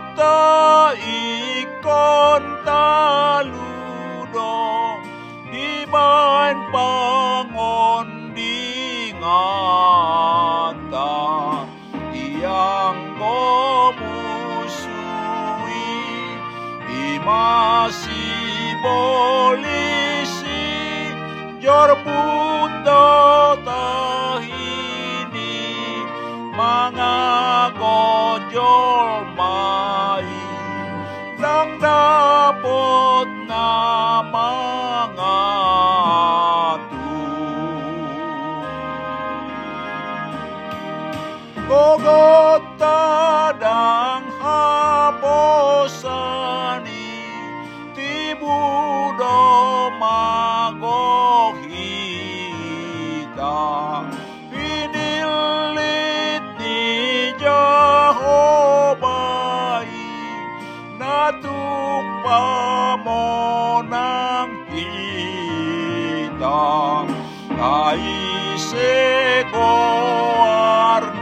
Musuta ikon taludo di bain pangon dingata yang memusuhi imasi polisi jor buto tahini mangagojol mai malapot na mga tung. Gogo! Kita kaise koarni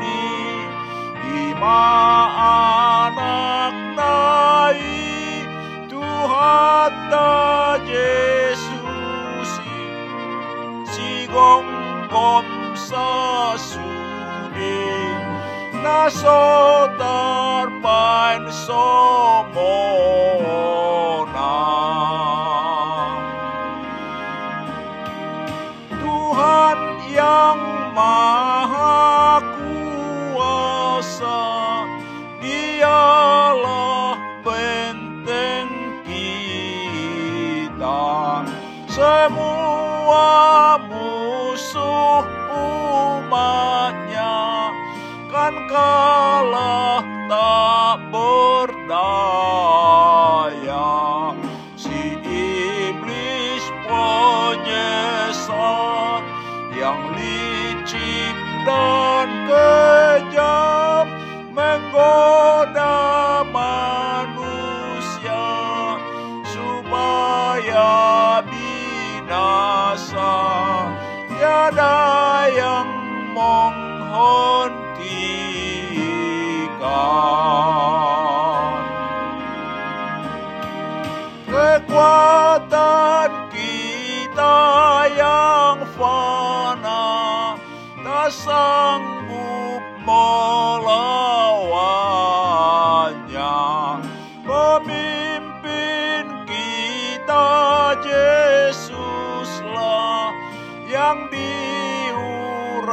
ima anak nai Tuhan ta si gong gom sa sudi naso tarpan somona maha kuasa Dialah benteng kita. Semua musuh umatnya Kan kalah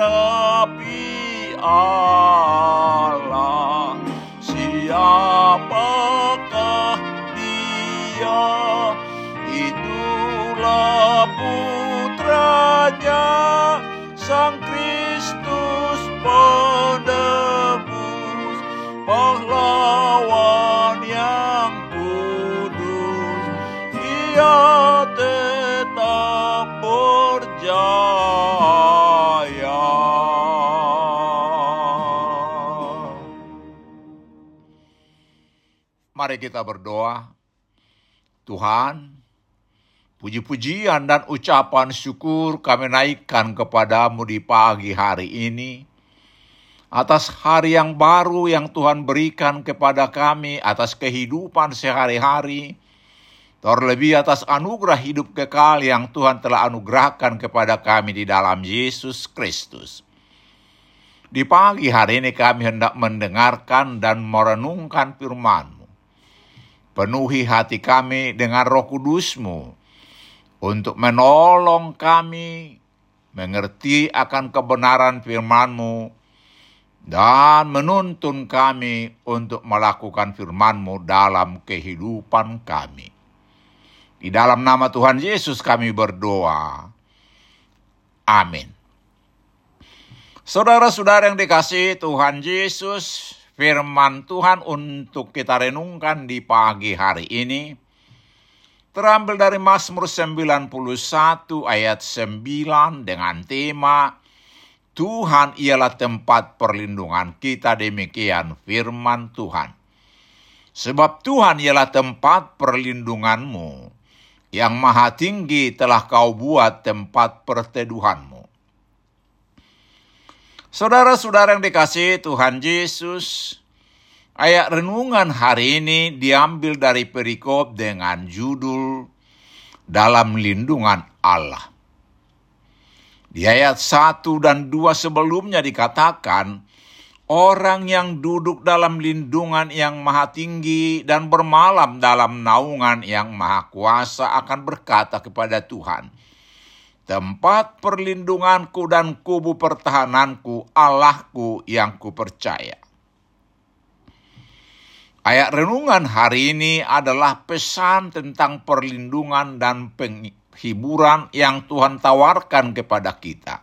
diurapi Allah siapakah dia? Itulah putranya sang Kristus penebus pahlawan yang kudus. Dia tetap berjaya Mari kita berdoa. Tuhan, puji-pujian dan ucapan syukur kami naikkan kepadamu di pagi hari ini. Atas hari yang baru yang Tuhan berikan kepada kami, atas kehidupan sehari-hari, terlebih atas anugerah hidup kekal yang Tuhan telah anugerahkan kepada kami di dalam Yesus Kristus. Di pagi hari ini kami hendak mendengarkan dan merenungkan firman-Mu. Penuhi hati kami dengan roh kudus-Mu untuk menolong kami mengerti akan kebenaran firman-Mu, dan menuntun kami untuk melakukan firman-Mu dalam kehidupan kami. Di dalam nama Tuhan Yesus kami berdoa. Amin. Saudara-saudara yang dikasih Tuhan Yesus, firman Tuhan untuk kita renungkan di pagi hari ini terambil dari Mazmur 91 ayat 9 dengan tema Tuhan ialah tempat perlindungan kita demikian firman Tuhan. Sebab Tuhan ialah tempat perlindunganmu, yang maha tinggi telah kau buat tempat perteduhanmu. Saudara-saudara yang dikasih Tuhan Yesus, ayat renungan hari ini diambil dari perikop dengan judul Dalam Lindungan Allah. Di ayat 1 dan 2 sebelumnya dikatakan, orang yang duduk dalam lindungan yang maha tinggi dan bermalam dalam naungan yang maha kuasa akan berkata kepada Tuhan, tempat perlindunganku dan kubu pertahananku, Allahku yang kupercaya. Ayat renungan hari ini adalah pesan tentang perlindungan dan hiburan yang Tuhan tawarkan kepada kita.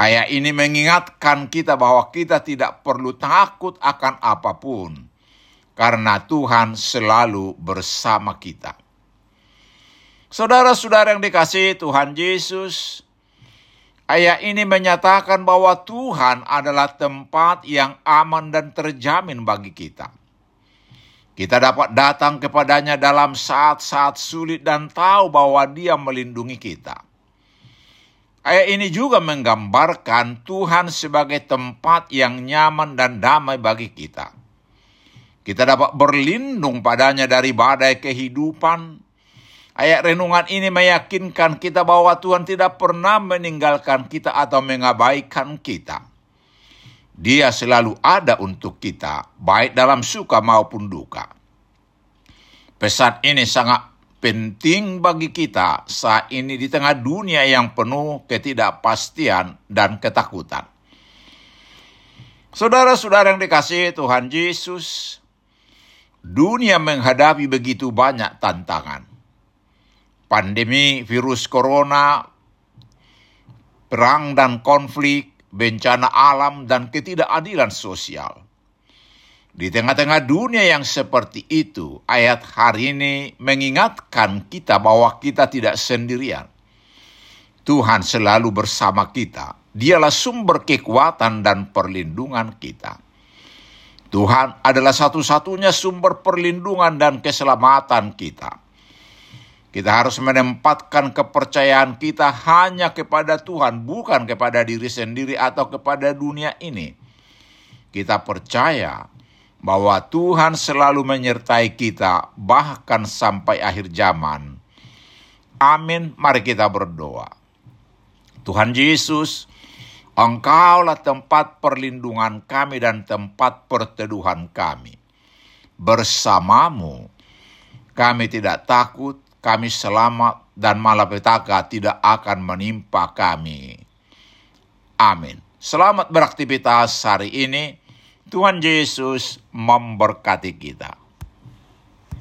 Ayat ini mengingatkan kita bahwa kita tidak perlu takut akan apa pun, karena Tuhan selalu bersama kita. Saudara-saudara yang dikasih Tuhan Yesus, ayat ini menyatakan bahwa Tuhan adalah tempat yang aman dan terjamin bagi kita. Kita dapat datang kepadanya dalam saat-saat sulit dan tahu bahwa dia melindungi kita. Ayat ini juga menggambarkan Tuhan sebagai tempat yang nyaman dan damai bagi kita. Kita dapat berlindung padanya dari badai kehidupan. Ayat renungan ini meyakinkan kita bahwa Tuhan tidak pernah meninggalkan kita atau mengabaikan kita. Dia selalu ada untuk kita, baik dalam suka maupun duka. Pesan ini sangat penting bagi kita saat ini di tengah dunia yang penuh ketidakpastian dan ketakutan. Saudara-saudara yang dikasihi Tuhan Yesus, dunia menghadapi begitu banyak tantangan. Pandemi virus corona, perang dan konflik, bencana alam, dan ketidakadilan sosial. Di tengah-tengah dunia yang seperti itu, ayat hari ini mengingatkan kita bahwa kita tidak sendirian. Tuhan selalu bersama kita. Dialah sumber kekuatan dan perlindungan kita. Tuhan adalah satu-satunya sumber perlindungan dan keselamatan kita. Kita harus menempatkan kepercayaan kita hanya kepada Tuhan, bukan kepada diri sendiri atau kepada dunia ini. Kita percaya bahwa Tuhan selalu menyertai kita, bahkan sampai akhir zaman. Amin. Mari kita berdoa. Tuhan Yesus, Engkaulah tempat perlindungan kami dan tempat perteduhan kami. Bersamamu, kami tidak takut, kami selamat dan malapetaka tidak akan menimpa kami. Amin. Selamat beraktivitas hari ini. Tuhan Yesus memberkati kita.